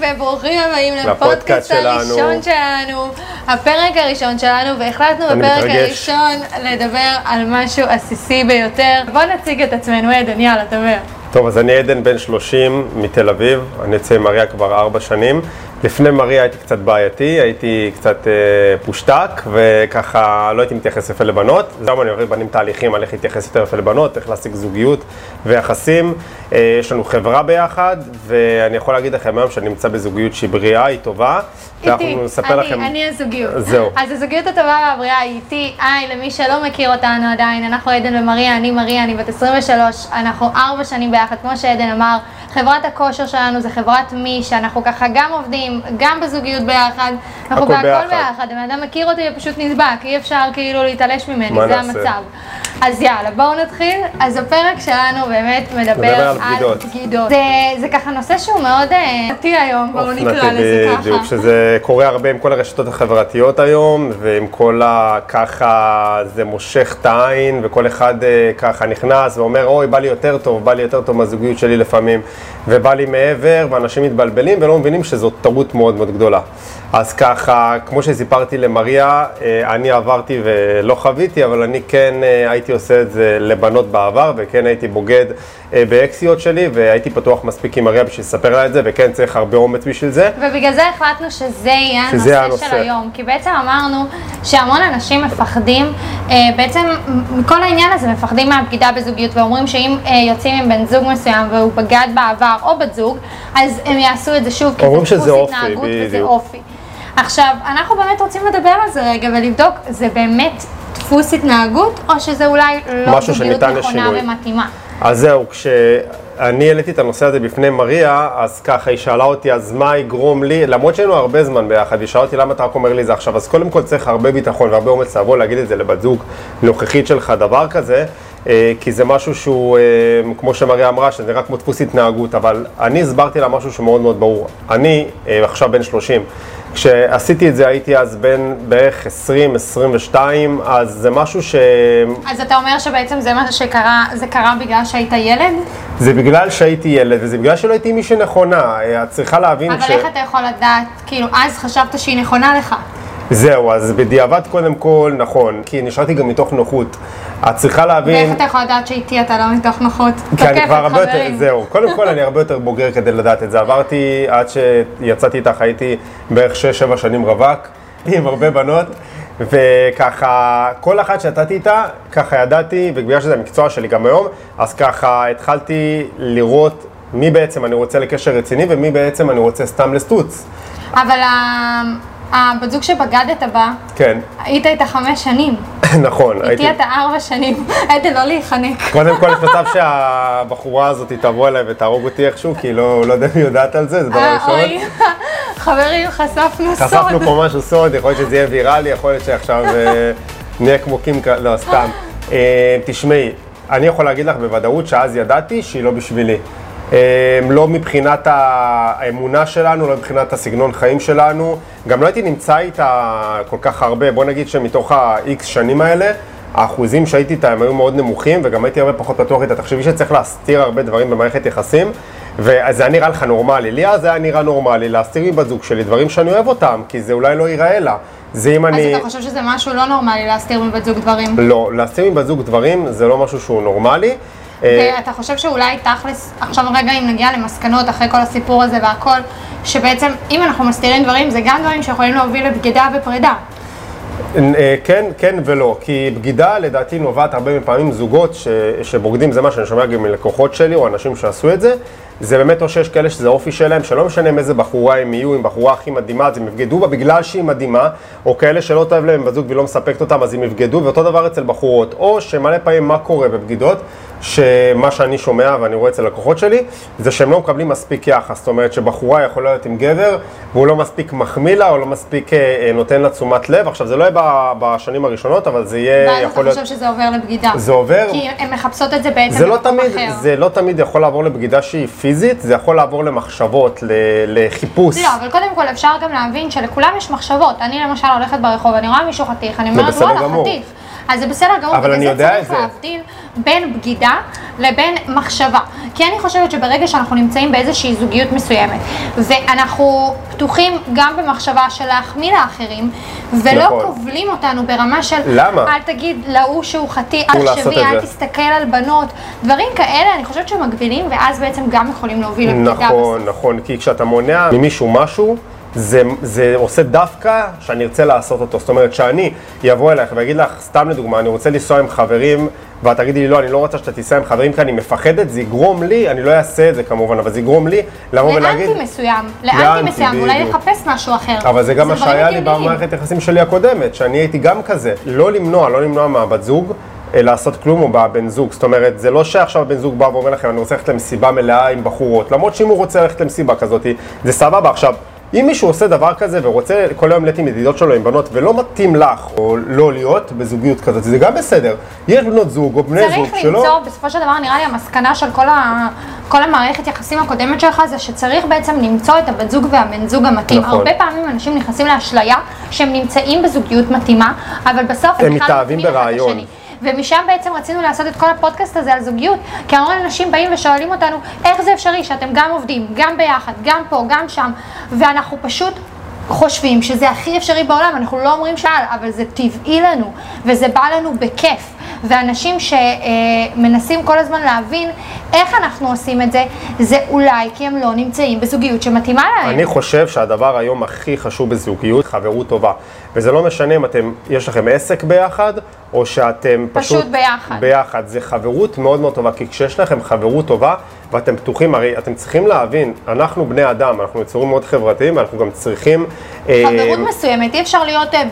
וברוכים הבאים לפודקאסט. הראשון שלנו, הפרק הראשון שלנו, והחלטנו בפרק מתרגש. הראשון לדבר על משהו עסיסי ביותר. בוא נציג את עצמנו, עדן, יאללה, דבר. טוב, אז אני עדן בן 30 מתל אביב, אני יוצא עם מריה כבר ארבע שנים. לפני מריה הייתי קצת בעייתי, הייתי קצת אה, פושטק, וככה לא הייתי מתייחס יפה לבנות. היום אני עובד בנים תהליכים על איך להתייחס יותר יפה לבנות, איך להשיג זוגיות ויחסים. אה, יש לנו חברה ביחד, ואני יכול להגיד לכם היום שאני נמצא בזוגיות שהיא בריאה, היא טובה. איתי, אני, לכם... אני הזוגיות. זהו. אז הזוגיות הטובה והבריאה היא איתי, היי, למי שלא מכיר אותנו עדיין, אנחנו עדן ומריה, אני מריה, אני בת 23, אנחנו ארבע שנים ביחד, כמו שעדן אמר, חברת הכושר שלנו זה חברת מי, שאנחנו ככה גם עובדים, גם בזוגיות ביחד, אנחנו הכל בהכל ביחד. הבן אדם מכיר אותי ופשוט נדבק, אי אפשר כאילו להתעלש ממני, זה נעשה? המצב. אז יאללה, בואו נתחיל. אז הפרק שלנו באמת מדבר על בגידות. בגידות. זה, זה ככה נושא שהוא מאוד אה, אותי היום, בואו נקרא לזה ככה. בדיוק, שזה קורה הרבה עם כל הרשתות החברתיות היום, ועם כל ה... ככה זה מושך את העין, וכל אחד אה, ככה נכנס ואומר, אוי, בא לי יותר טוב, בא לי יותר טוב מהזוגיות שלי לפעמים, ובא לי מעבר, ואנשים מתבלבלים ולא מבינים שזאת טעות מאוד מאוד גדולה. אז ככה, כמו שסיפרתי למריה, אה, אני עברתי ולא חוויתי, אבל אני כן אה, הייתי עושה את זה לבנות בעבר, וכן הייתי בוגד אה, באקסיות שלי, והייתי פתוח מספיק עם מריה בשביל לספר לה את זה, וכן צריך הרבה אומץ בשביל זה. ובגלל זה החלטנו שזה יהיה שזה הנושא, הנושא. של היום. כי בעצם אמרנו שהמון אנשים מפחדים, בעצם מכל העניין הזה מפחדים מהבגידה בזוגיות, ואומרים שאם יוצאים עם בן זוג מסוים והוא בגד בעבר או בת זוג, אז הם יעשו את זה שוב, כי זה דפוס התנהגות וזה. אופי. עכשיו, אנחנו באמת רוצים לדבר על זה רגע ולבדוק, זה באמת דפוס התנהגות, או שזה אולי לא זוגיות נכונה לשינוי. ומתאימה? אז זהו, כשאני העליתי את הנושא הזה בפני מריה, אז ככה היא שאלה אותי, אז מה יגרום לי, למרות שהיינו הרבה זמן ביחד, היא שאלה אותי למה אתה רק אומר לי זה עכשיו, אז קודם כל צריך הרבה ביטחון והרבה אומץ לבוא להגיד את זה לבת זוג נוכחית שלך, דבר כזה, אה, כי זה משהו שהוא, אה, כמו שמריה אמרה, שזה נראה כמו דפוס התנהגות, אבל אני הסברתי לה משהו שמאוד מאוד ברור. אני אה, עכשיו בן 30. כשעשיתי את זה הייתי אז בן בערך 20-22, אז זה משהו ש... אז אתה אומר שבעצם זה מה שקרה, זה קרה בגלל שהיית ילד? זה בגלל שהייתי ילד, וזה בגלל שלא הייתי מישהי נכונה. אה, את צריכה להבין אבל איך אתה יכול לדעת, כאילו, אז חשבת שהיא נכונה לך. זהו, אז בדיעבד קודם כל, נכון, כי נשארתי גם מתוך נוחות. את צריכה להבין... ואיך אתה יכול לדעת שאיתי אתה לא מתוך נוחות? כי אני כבר הרבה יותר. זהו, קודם כל אני הרבה יותר בוגר כדי לדעת את זה. עברתי, עד שיצאתי איתך הייתי בערך 6-7 שנים רווק, עם הרבה בנות, וככה, כל אחת שיצאתי איתה, ככה ידעתי, ובגלל שזה המקצוע שלי גם היום, אז ככה התחלתי לראות מי בעצם אני רוצה לקשר רציני ומי בעצם אני רוצה סתם לסטוץ. אבל ה- הבת זוג שבגדת בה, כן, היית איתה חמש שנים. נכון, איתי אתה ארבע שנים. הייתי לא להיחנק. קודם כל יש מצב שהבחורה הזאת תבוא אליי ותהרוג אותי איכשהו, כי לא, לא יודע אם היא יודעת על זה, זה דבר אה, ראשון. חברים, חשפנו סוד. חשפנו פה משהו סוד, יכול להיות שזה יהיה ויראלי, יכול להיות שעכשיו אה, נהיה כמו קים, לא, סתם. אה, תשמעי, אני יכול להגיד לך בוודאות שאז ידעתי שהיא לא בשבילי. אה, לא מבחינת האמונה שלנו, לא מבחינת הסגנון חיים שלנו. גם לא הייתי נמצא איתה כל כך הרבה. בוא נגיד שמתוך ה-X שנים האלה, האחוזים שהייתי איתה הם היו מאוד נמוכים, וגם הייתי הרבה פחות פתוח איתה. תחשבי שצריך להסתיר הרבה דברים במערכת יחסים, וזה היה נראה לך נורמלי. לי אז זה היה נראה נורמלי להסתיר מבת זוג שלי דברים שאני אוהב אותם, כי זה אולי לא ייראה לה. זה אם אז אני... אתה חושב שזה משהו לא נורמלי להסתיר מבת זוג דברים? לא, להסתיר מבת זוג דברים זה לא משהו שהוא נורמלי. אה, ואתה חושב שאולי תכלס, עכשיו רגע אם נגיע למסקנות אחרי כל הסיפור הזה והכל, שבעצם אם אנחנו מסתירים דברים, זה גם דברים שיכולים להוביל לבגידה ופרידה. אה, כן, כן ולא, כי בגידה לדעתי נובעת הרבה פעמים זוגות ש, שבוגדים, זה מה שאני שומע גם מלקוחות שלי או אנשים שעשו את זה, זה באמת או שיש כאלה שזה אופי שלהם, שלא משנה עם איזה בחורה הם יהיו, אם בחורה הכי מדהימה אז הם יבגדו בה בגלל שהיא מדהימה, או כאלה שלא טוב להם בזוג והיא לא מספקת אותם אז הם יבגדו, ואותו דבר אצל בחורות, או שמלא פעמים מה קורה בבגידות, שמה שאני שומע ואני רואה אצל לקוחות שלי, זה שהם לא מקבלים מספיק יחס, זאת אומרת שבחורה יכולה להיות עם גבר והוא לא מספיק מחמיא לה או לא מספיק אה, אה, נותן לה תשומת לב, עכשיו זה לא יהיה בשנים הראשונות, אבל זה יהיה, ואז אתה יכול להיות... חושב שזה עובר לבגידה. זה עובר, כי הן מחפשות את זה בעצם זה לא, תמיד, אחר. זה לא תמיד יכול לעבור לבגידה שהיא פיזית, זה יכול לעבור למחשבות, ל- לחיפוש. לא, אבל קודם כל אפשר גם להבין שלכולם יש מחשבות. אני למשל הולכת ברחוב, אני רואה מישהו חתיך, אני אומרת, וואלה. חתיך. אז זה בסדר גמור, אבל אני יודע את זה. בין בגידה לבין מחשבה. כי אני חושבת שברגע שאנחנו נמצאים באיזושהי זוגיות מסוימת, ואנחנו פתוחים גם במחשבה של להחמיא לאחרים, ולא נכון. כובלים אותנו ברמה של למה? אל תגיד להוא שהוא חטיא, אל תחשבי, אל זה. תסתכל על בנות, דברים כאלה, אני חושבת שמגבילים, ואז בעצם גם יכולים להוביל לבגידה. נכון, נכון, כי כשאתה מונע ממישהו משהו, זה, זה עושה דווקא שאני ארצה לעשות אותו. זאת אומרת, שאני אבוא אלייך ואגיד לך, סתם לדוגמה, אני רוצה לנסוע עם חברים, ואת תגידי לי, לא, אני לא רוצה שאתה תיסע עם חברים כי אני מפחדת, זה יגרום לי, אני לא אעשה את זה כמובן, אבל זה יגרום לי לבוא ולהגיד... לאנטי מסוים, לאנטי מסוים, אולי. לחפש משהו אחר. אבל זה גם מה שהיה לי. במערכת היחסים שלי הקודמת, שאני הייתי גם כזה. לא למנוע, לא למנוע מהבת זוג אה, לעשות כלום או מהבן זוג. זאת אומרת, זה לא שעכשיו הבן זוג בא ואומר לכם, אני רוצה ללכת למסיבה מלאה עם בחורות. למרות שאם הוא רוצה ללכת למסיבה כזאת, זה סבבה. עכשיו, אם מישהו עושה דבר כזה ורוצה כל היום להיות עם ידידות שלו, עם בנות, ולא מתאים לך, או לא להיות בזוגיות כזאת, זה גם בסדר. יש בנות זוג או בני זוג צריך שלא... למצוא, בסופו של דבר נראה לי המסקנה של כל, ה, כל המערכת יחסים הקודמת שלך זה שצריך בעצם למצוא את הבת זוג והבן זוג המתאים. נכון. הרבה פעמים אנשים נכנסים לאשליה שהם נמצאים בזוגיות מתאימה, אבל בסוף הם בכלל מתאהבים ברעיון. ומשם בעצם רצינו לעשות את כל הפודקאסט הזה על זוגיות, כי המון אנשים באים ושואלים אותנו, איך זה אפשרי שאתם גם עובדים, גם ביחד, גם פה, גם שם, ואנחנו פשוט חושבים שזה הכי אפשרי בעולם, אנחנו לא אומרים שעל, אבל זה טבעי לנו, וזה בא לנו בכיף. ואנשים שמנסים כל הזמן להבין איך אנחנו עושים את זה, זה אולי כי הם לא נמצאים בזוגיות שמתאימה להם. אני חושב שהדבר היום הכי חשוב בזוגיות, חברות טובה. וזה לא משנה אם אתם, יש לכם עסק ביחד, או שאתם פשוט... פשוט ביחד. ביחד. זה חברות מאוד מאוד טובה, כי כשיש לכם חברות טובה, ואתם פתוחים, הרי אתם צריכים להבין, אנחנו בני אדם, אנחנו יצורים מאוד חברתיים, ואנחנו גם צריכים... אה, חברות מסוימת, אי אפשר להיות אה,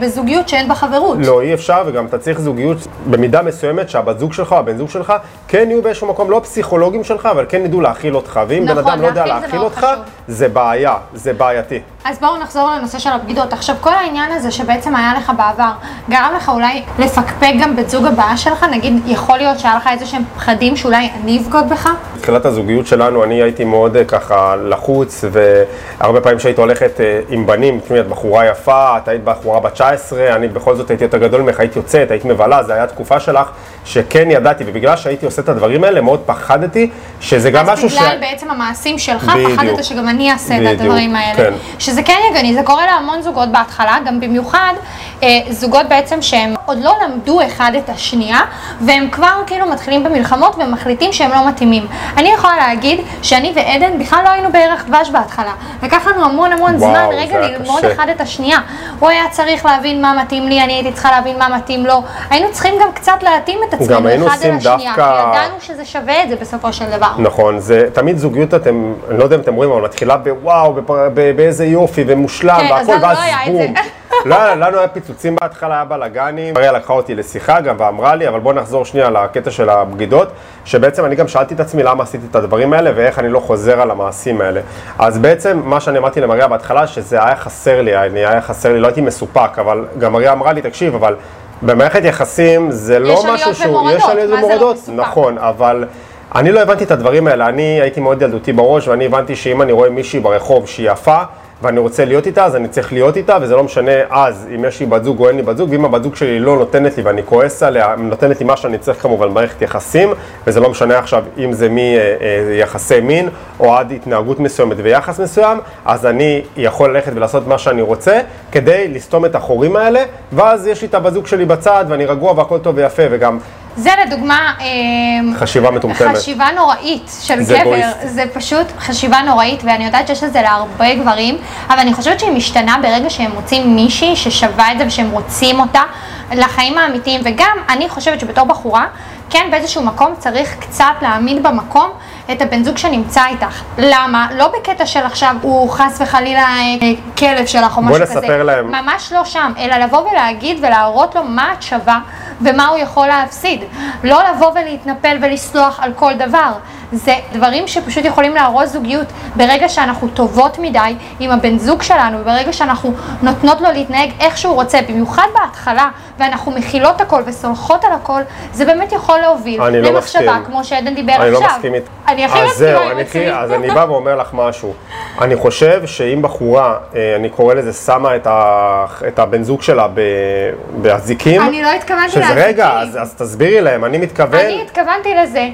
בזוגיות שאין בה חברות. לא, אי אפשר, וגם אתה צריך זוגיות במידה מסוימת שהבת זוג שלך או הבן זוג שלך כן יהיו באיזשהו מקום, לא הפסיכולוגים שלך, אבל כן ידעו להכיל אותך. ואם בן נכון, אדם לא יודע להכיל אותך, חשוב. זה בעיה, זה בעייתי. אז בואו נחזור לנושא של הבגידות. עכשיו, כל העניין הזה שבעצם היה לך בעבר, גרם לך אולי לפקפק גם בת זוג הבאה שלך? נגיד, יכול להיות שהיה לך איזה שהם פחדים שאולי אני אבגוד בך? בתחילת הזוגיות שלנו, אני הייתי מאוד אה, ככה לחוץ, והרבה פעמים שהיית הולכת אה, עם בנים, תשמעי, את בחורה יפה, את היית בחורה בת 19, אני בכל זאת הייתי יותר גדול ממך, היית יוצאת, היית מבלה, זו הייתה תקופה שלך שכן ידעתי, ובגלל שהייתי עושה את הדברים האלה, מאוד פחדתי, שזה גם משהו אז בגלל בעצם המעשים שלך, בדיוק. פחדת שגם אני אעשה את בדיוק, הדברים האלה. כן. שזה כן יגני, זה קורה להמון זוגות בהתחלה, גם במיוחד אה, זוגות בעצם שהם עוד לא למדו אחד את השנייה, והם כבר כאילו מתחילים במלחמות ומחליטים שהם לא מתאימים. אני יכולה להגיד שאני ועדן בכלל לא היינו בערך דבש בהתחלה. לקח לנו המון המון וואו, זמן רגע ללמוד קשה. אחד את השנייה. הוא היה צריך להבין מה מתאים לי, אני הייתי צריכה להבין מה מתאים לו. היינו צריכים גם קצת להתאים את עצמנו אחד אל השנייה, דווקא- כי ידענו שזה שווה את זה בסופו של דבר. נכון, זה תמיד זוגיות, אתם, אני לא יודע אם אתם רואים, אבל מתחילה בוואו, באיזה יופי ומושלם, כן, והכל, ואז לא בום. לא, לנו היה פיצוצים בהתחלה, היה בלאגנים. מריה לקחה אותי לשיחה גם ואמרה לי, אבל בוא נחזור שנייה לקטע של הבגידות, שבעצם אני גם שאלתי את עצמי למה עשיתי את הדברים האלה ואיך אני לא חוזר על המעשים האלה. אז בעצם מה שאני אמרתי למריה בהתחלה, שזה היה חסר לי, אני היה חסר לי, לא הייתי מסופק, אבל גם מריה אמרה לי, תקשיב, אבל במערכת יחסים זה לא עליות משהו שהוא... ומורדות, יש עליות מה זה לא ומורדות? נכון, אבל... אני לא הבנתי את הדברים האלה, אני הייתי מאוד ילדותי בראש, ואני הבנתי שאם אני רואה מישהי ברחוב שהיא יפה, ואני רוצה להיות איתה, אז אני צריך להיות איתה, וזה לא משנה אז אם יש לי בת זוג או אין לי בת זוג, ואם הבת זוג שלי לא נותנת לי ואני כועס עליה, נותנת לי מה שאני צריך כמובן במערכת יחסים, וזה לא משנה עכשיו אם זה מיחסי מין, או עד התנהגות מסוימת ויחס מסוים, אז אני יכול ללכת ולעשות מה שאני רוצה, כדי לסתום את החורים האלה, ואז יש לי את הבת זוג שלי בצד, ואני רגוע והכל טוב ויפה, וגם זה לדוגמה... אה, חשיבה מטומטמת. חשיבה נוראית של זה גבר, אגואיסטי. זה פשוט חשיבה נוראית, ואני יודעת שיש את זה להרבה גברים, אבל אני חושבת שהיא משתנה ברגע שהם מוצאים מישהי ששווה את זה ושהם רוצים אותה לחיים האמיתיים, וגם אני חושבת שבתור בחורה, כן באיזשהו מקום צריך קצת להעמיד במקום את הבן זוג שנמצא איתך. למה? לא בקטע של עכשיו הוא חס וחלילה אה, כלב שלך או בוא משהו כזה. נספר להם. ממש לא שם, אלא לבוא ולהגיד ולהראות לו מה את שווה ומה הוא יכול להפסיד. לא לבוא ולהתנפל ולסלוח על כל דבר. זה דברים שפשוט יכולים להרוס זוגיות. ברגע שאנחנו טובות מדי עם הבן זוג שלנו, וברגע שאנחנו נותנות לו להתנהג איך שהוא רוצה, במיוחד בהתחלה, ואנחנו מכילות הכל וסולחות על הכל, זה באמת יכול להוביל אני לא למחשבה, מסכים. כמו שעדן דיבר אני עכשיו. לא מסכים איתך. אני הכי מסכימה עם אני עצמי. אז אני בא ואומר לך משהו. אני חושב שאם בחורה, אה, אני קורא לזה, שמה את, ה, את הבן זוג שלה באזיקים, אני לא התכוונתי לאזיקים. רגע, אז, אז תסבירי להם, אני מתכוון... אני התכוונתי לזה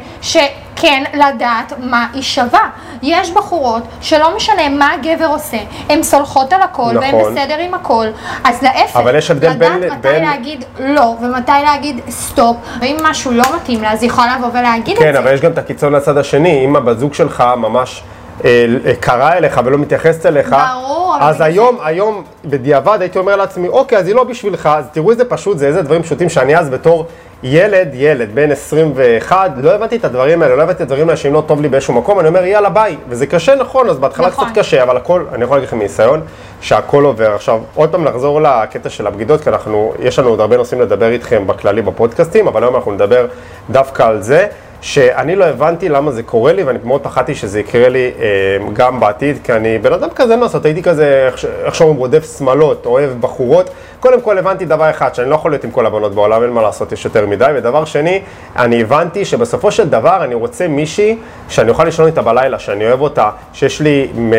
שכן לדעת מה היא שווה. יש בחורות שלא משנה מה הגבר עושה, הן סולחות על הכל והן נכון. בסדר עם הכל, אז להפך, אבל יש הבדל בין- לדעת מתי בין- להגיד לא ומתי להגיד סטופ, ואם משהו לא מתאים לה, אז היא יכולה לבוא ולהגיד את כן, זה. אבל יש גם את הקיצון לצד השני, אם הבת זוג שלך ממש אה, אה, קרה אליך ולא מתייחסת אליך, ברור, אז היום, היום, בדיעבד הייתי אומר לעצמי, אוקיי, אז היא לא בשבילך, אז תראו איזה פשוט זה, איזה דברים פשוטים שאני אז בתור ילד, ילד, בן 21, לא הבנתי את הדברים האלה, לא הבנתי את הדברים האלה שאם לא טוב לי באיזשהו מקום, אני אומר, יאללה, ביי. וזה קשה, נכון, אז בהתחלה נכון. קצת קשה, אבל הכל, אני יכול להגיד לכם מניסיון, שהכל עובר. עכשיו, עוד פעם לחזור לקטע של הבגידות, כי אנחנו, יש לנו עוד הרבה נושאים לדבר איתכם בכללי בפודקאסטים, אבל היום אנחנו נדבר דווקא על זה. שאני לא הבנתי למה זה קורה לי, ואני מאוד פחדתי שזה יקרה לי אה, גם בעתיד, כי אני בן אדם כזה, אין מה לעשות, הייתי כזה, איך שאומרים, רודף שמלות, אוהב בחורות. קודם כל הבנתי דבר אחד, שאני לא יכול להיות עם כל הבנות בעולם, אין מה לעשות, יש יותר מדי. ודבר שני, אני הבנתי שבסופו של דבר אני רוצה מישהי שאני אוכל לישון איתה בלילה, שאני אוהב אותה, שיש לי... מ-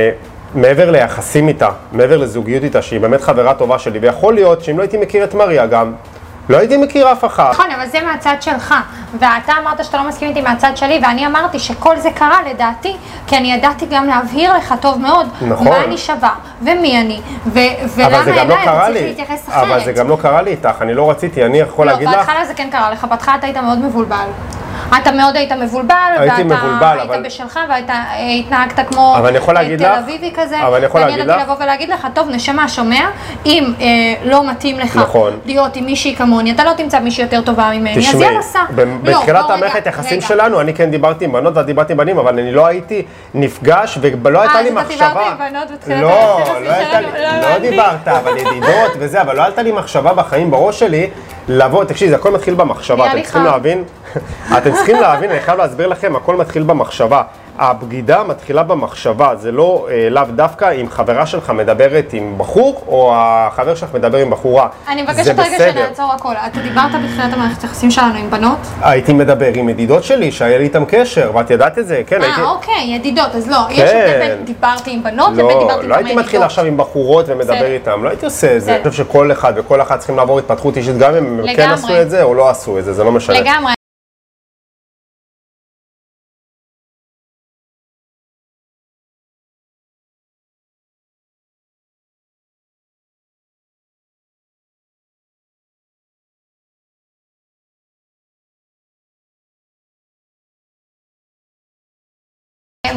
מעבר ליחסים איתה, מעבר לזוגיות איתה, שהיא באמת חברה טובה שלי, ויכול להיות שאם לא הייתי מכיר את מריה גם, לא הייתי מכיר אף אחד. נכון, אבל זה מהצד שלך, ואתה אמרת שאתה לא מסכים איתי מהצד שלי, ואני אמרתי שכל זה קרה לדעתי, כי אני ידעתי גם להבהיר לך טוב מאוד, נכון. מה אני שווה, ומי אני, ו- ולמה לא אליי אתה קרה צריך. להתייחס אחרת. אבל זה גם לא קרה לי איתך, אני לא רציתי, אני יכול לא, להגיד לך... בהתחלה זה כן קרה לך, בהתחלה אתה היית מאוד מבולבל. אתה מאוד היית מבולבל, הייתי ואתה מבולבל, היית אבל- בשלך, אה, התנהגת כמו אה, תל אביבי כזה, אבל אני יכול ואני להגיד ידעתי לך- לבוא ולהגיד לך, טוב, נשמה, שומע? אם אה, לא מתאים לך נכון. להיות עם מישהי כמוני, אתה לא תמצא מישהי יותר טובה ממני, אז יאללה, סע. לא, בתחילת לא, המערכת יחסים. שלנו, אני כן דיברתי עם בנות ואת דיברתי עם בנים, אבל אני לא הייתי נפגש ולא הייתה אה, לי אז אתה מחשבה. דיברת עם בנות בתחילת לא, היחסים לא שלנו, לא לא. דיברת, אבל ידידות וזה, אבל לא הייתה לי מחשבה בחיים בראש שלי לבוא, תקשיבי, זה הכל מתחיל במחשבה, אתם צריכים. להבין, אתם צריכים להבין, אני חייב להסביר לכם, הכל מתחיל במחשבה. הבגידה מתחילה במחשבה, זה לא אה, לאו דווקא אם חברה שלך מדברת עם בחור, או החבר שלך מדבר עם בחורה. אני מבקשת רגע. שנעצור הכל. אתה דיברת בתחילת המערכת היחסים שלנו עם בנות? הייתי מדבר עם ידידות שלי, שהיה לי איתם קשר, ואת ידעת את זה, כן, הייתי... אה, אוקיי, ידידות, אז לא, יש כן. הבדל בין דיברתי עם בנות לבין לא, דיברתי עם לא כמה הייתי מתחיל ידידות. עכשיו עם בחורות ומדבר. איתם, לא הייתי עושה את זה. אני. חושב שכל אחד וכל אחת צריכים לעבור התפתחות אישית, גם אם הם כן. עשו את זה או לא עשו את זה, זה לא משנה. לגמרי.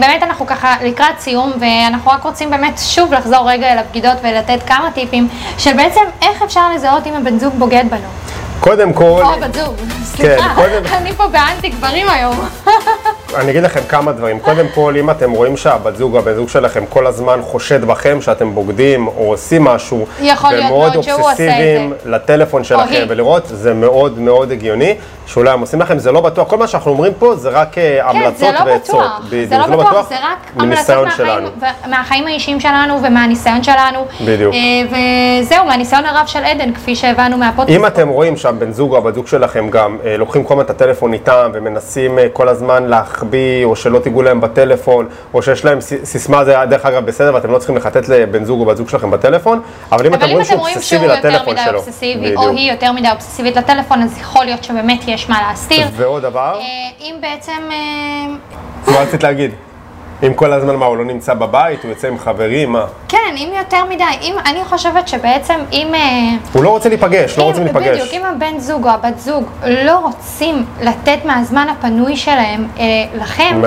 באמת אנחנו ככה לקראת סיום ואנחנו רק רוצים באמת שוב לחזור רגע אל הבגידות ולתת כמה טיפים של בעצם איך אפשר לזהות אם הבן זוג בוגד בנו. קודם כל, או בת זוג, סליחה, כן, קודם- אני פה באנטי גברים היום. אני אגיד לכם כמה דברים. קודם כל, אם אתם רואים שהבת זוג הבן זוג שלכם כל הזמן חושד בכם שאתם בוגדים או עושים משהו, יכול להיות ומאוד מאוד שהוא עושה את אובססיביים לטלפון שלכם. ולראות, זה מאוד מאוד הגיוני, שאולי הם עושים לכם, זה לא בטוח. כל מה שאנחנו אומרים פה זה רק אה, כן, המלצות זה לא ועצות. בטוח, זה לא בטוח, זה רק המלצות מהחיים, מהחיים האישיים שלנו ומהניסיון שלנו. בדיוק. אה, וזהו, מהניסיון הרב של עדן, כפי שהבנו מהפודקאסט. אם אתם רואים שהבן זוג או הבת זוג שלכם גם אה, לוקחים כל הזמן את הטלפון איתם ומנסים כל הזמן להחביא, או שלא תיגעו להם בטלפון, או שיש להם סיסמה, זה דרך אגב בסדר, ואתם לא צריכים לחטט לבן זוג או בת זוג שלכם בטלפון, אבל אם אתם אבל אם רואים אתם שהוא רואים אובססיבי שהוא יותר לטלפון מדי שלו. אובססיבי, או. היא יותר מדי אובססיבית לטלפון, אז יכול להיות שבאמת יש מה להסתיר. ועוד דבר, אה, אם בעצם... אה, מה רצית להגיד? אם כל הזמן מה, הוא לא נמצא בבית, הוא יוצא עם חברים, מה? כן, אם יותר מדי, אם, אני חושבת שבעצם אם... אה, הוא לא רוצה להיפגש, לא אם- רוצים להיפגש. בדיוק, אם הבן זוג או הבת זוג לא רוצים לתת מהזמן הפנוי שלהם אה, לכם.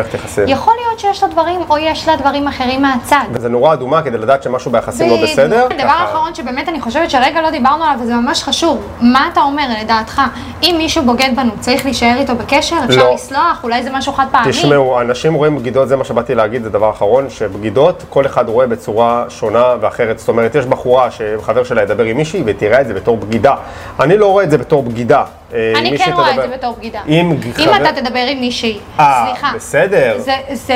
יכול להיות שיש לו דברים או יש לה דברים אחרים מהצד. וזה נורה אדומה כדי לדעת שמשהו ביחסים לא בדיוק. בסדר. דבר ככה. אחרון שבאמת אני חושבת שרגע לא דיברנו עליו וזה ממש חשוב, מה אתה אומר לדעתך? אם מישהו בוגד בנו, צריך להישאר איתו בקשר? אפשר לא. לסלוח? אולי זה משהו חד פעמי? תשמעו, אנשים רואים בגידות, זה מה שבאתי להגיד, זה דבר אחרון, שבגידות, כל אחד רואה בצורה שונה ואחרת. זאת אומרת, יש בחורה שחבר שלה ידבר עם מישהי ותראה את זה בתור בגידה. אני לא רואה את זה בתור בגידה. אה, אני כן רואה את זה בתור בגידה. אם אם אתה תדבר עם מישהי, אה, סליחה. בסדר.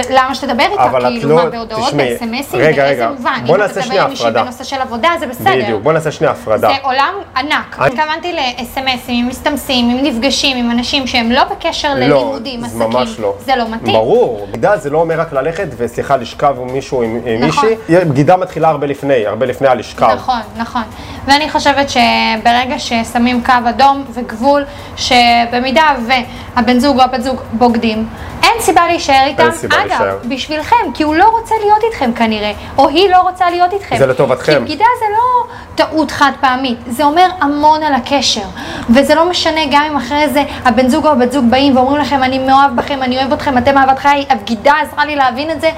למה שתדבר איתה? כאילו, לא- מה, בהודעות, תשמעי, בסמסים? באיזה מובן? בוא אם נעשה אתה שנייה תדבר עם מישהי הפרדה. בנושא של עבודה, זה בסדר. בדיוק, בוא נעשה שנייה הפרדה. זה עולם ענק. התכוונתי ל-SMSים, עם מסתמסים, עם נפגשים, עם אנשים שהם לא בקשר לא, ללימודים, עסקים. ממש לא. זה לא מתאים. ברור, בגידה זה לא אומר רק ללכת וסליחה, לשכב עם מישהו, עם עם נכון. מישהי. בגידה מתחילה הרבה לפני, הרבה לפני הלשכב. נכון, נכון. ואני חושבת שברגע ששמים קו אדום וגבול, שבמידה והבן זוג או הבת זוג בוגדים, אין סיבה להישאר איתם. סיבה אגב, להישאר. בשבילכם, כי הוא לא רוצה להיות איתכם כנראה, או היא לא רוצה להיות איתכם. זה לטובתכם. כי בגידה זה לא טעות חד פעמית, זה אומר המון על הקשר. וזה לא משנה גם אם אחרי זה הבן זוג או הבת זוג באים ואומרים לכם, אני מאוהב בכם, אני אוהב אתכם, אתם אהבת חיי, הבגידה עזרה לי להבין את זה.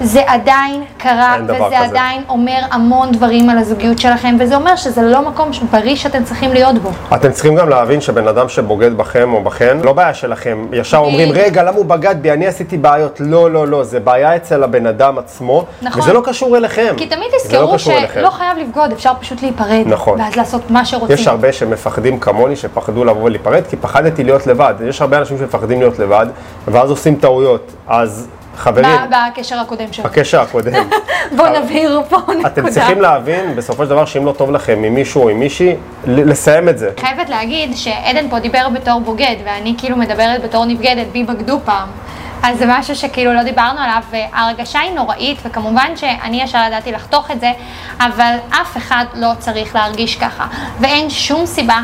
זה עדיין קרה, אין וזה כזה. עדיין אומר המון דברים על הזוגיות שלכם, וזה אומר שזה לא מקום בריא שאתם צריכים להיות בו. אתם צריכים גם להבין שבן אדם שבוגד בכם או בכן, לא בעיה שלכם. ישר אומרים, בדיוק. רגע, למה הוא בגד בי? אני עשיתי בעיות. לא, לא, לא, זה בעיה אצל הבן אדם עצמו, נכון. וזה לא קשור אליכם. כי תמיד לא תזכרו אליכם. שלא חייב לבגוד, אפשר פשוט להיפרד. נכון. ואז לעשות מה שרוצים. יש הרבה שמפחדים כמוני, שפחדו לבוא ולהיפרד, כי פחדתי להיות לבד. יש הרבה אנשים שמפחדים להיות לבד, ואז עושים טעויות. אז חברים, בקשר הקודם שלו. בקשר הקודם, בואו נבהיר פה נקודה. אתם צריכים להבין, בסופו של דבר, שאם לא טוב לכם עם מישהו או עם מישהי, לסיים את זה. חייבת להגיד שעדן פה דיבר בתור בוגד, ואני כאילו מדברת בתור נבגדת, בי בגדו פעם. אז זה משהו שכאילו לא דיברנו עליו, וההרגשה היא נוראית, וכמובן שאני ישר ידעתי לחתוך את זה, אבל אף אחד לא צריך להרגיש ככה. ואין שום סיבה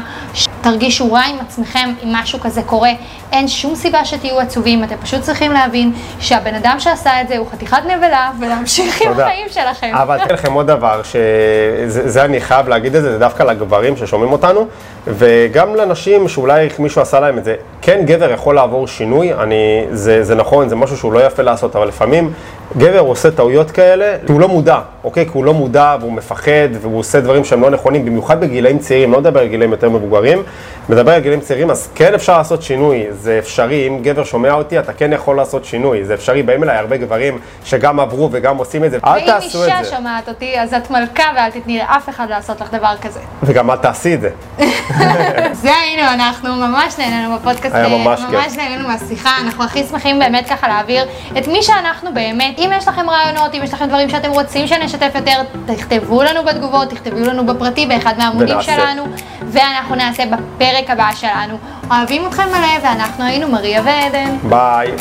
שתרגישו רע עם עצמכם אם משהו כזה קורה. אין שום סיבה שתהיו עצובים, אתם פשוט צריכים להבין שהבן אדם שעשה את זה הוא חתיכת נבלה, ולהמשיך עם. החיים שלכם. אבל אתן לכם עוד דבר, שזה זה אני חייב להגיד את זה, זה דווקא לגברים ששומעים אותנו, וגם לנשים שאולי מישהו עשה להם את זה. כן, גבר יכול לעבור שינוי, אני, זה, זה נכון, זה משהו שהוא לא יפה לעשות, אבל לפעמים גבר עושה טעויות כאלה, כי הוא לא מודע, אוקיי? כי הוא לא מודע והוא מפחד והוא עושה דברים שהם לא נכונים, במיוחד בגילאים צעירים, לא מדבר על גילאים יותר מבוגרים, מדבר על גילאים צעירים, אז כן אפשר לעשות שינוי, זה אפשרי, אם גבר שומע אותי, אתה כן יכול לעשות שינוי, זה אפשרי, באים אליי הרבה גברים שגם עברו וגם עושים את זה, אל ואם תעשו את אישה זה. שומעת אותי, אז את מלכה ואל תתני לאף אחד לעשות לך דבר כזה. וגם אל תעשי את זה. זה היינו אנחנו, ממש נהנינו בפודקאסט, היה ממש כיף. ממש נהנינו מהשיחה, אנחנו הכי שמחים באמת ככה להעביר את מי שאנחנו באמת. אם יש לכם רעיונות, אם יש לכם דברים שאתם רוצים שנשתף יותר, תכתבו לנו בתגובות, תכתבו לנו בפרטי באחד מהעמודים ונעשה. שלנו, ואנחנו נעשה בפרק הבא שלנו. אוהבים אתכם מלא, ואנחנו היינו מריה ועדן. ביי.